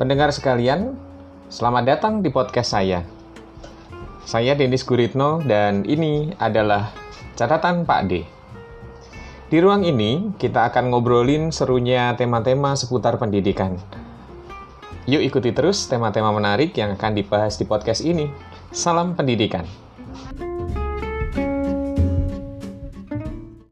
Pendengar sekalian, selamat datang di podcast saya. Saya Denis Guritno dan ini adalah catatan Pak D. Di ruang ini, kita akan ngobrolin serunya tema-tema seputar pendidikan. Yuk ikuti terus tema-tema menarik yang akan dibahas di podcast ini. Salam pendidikan.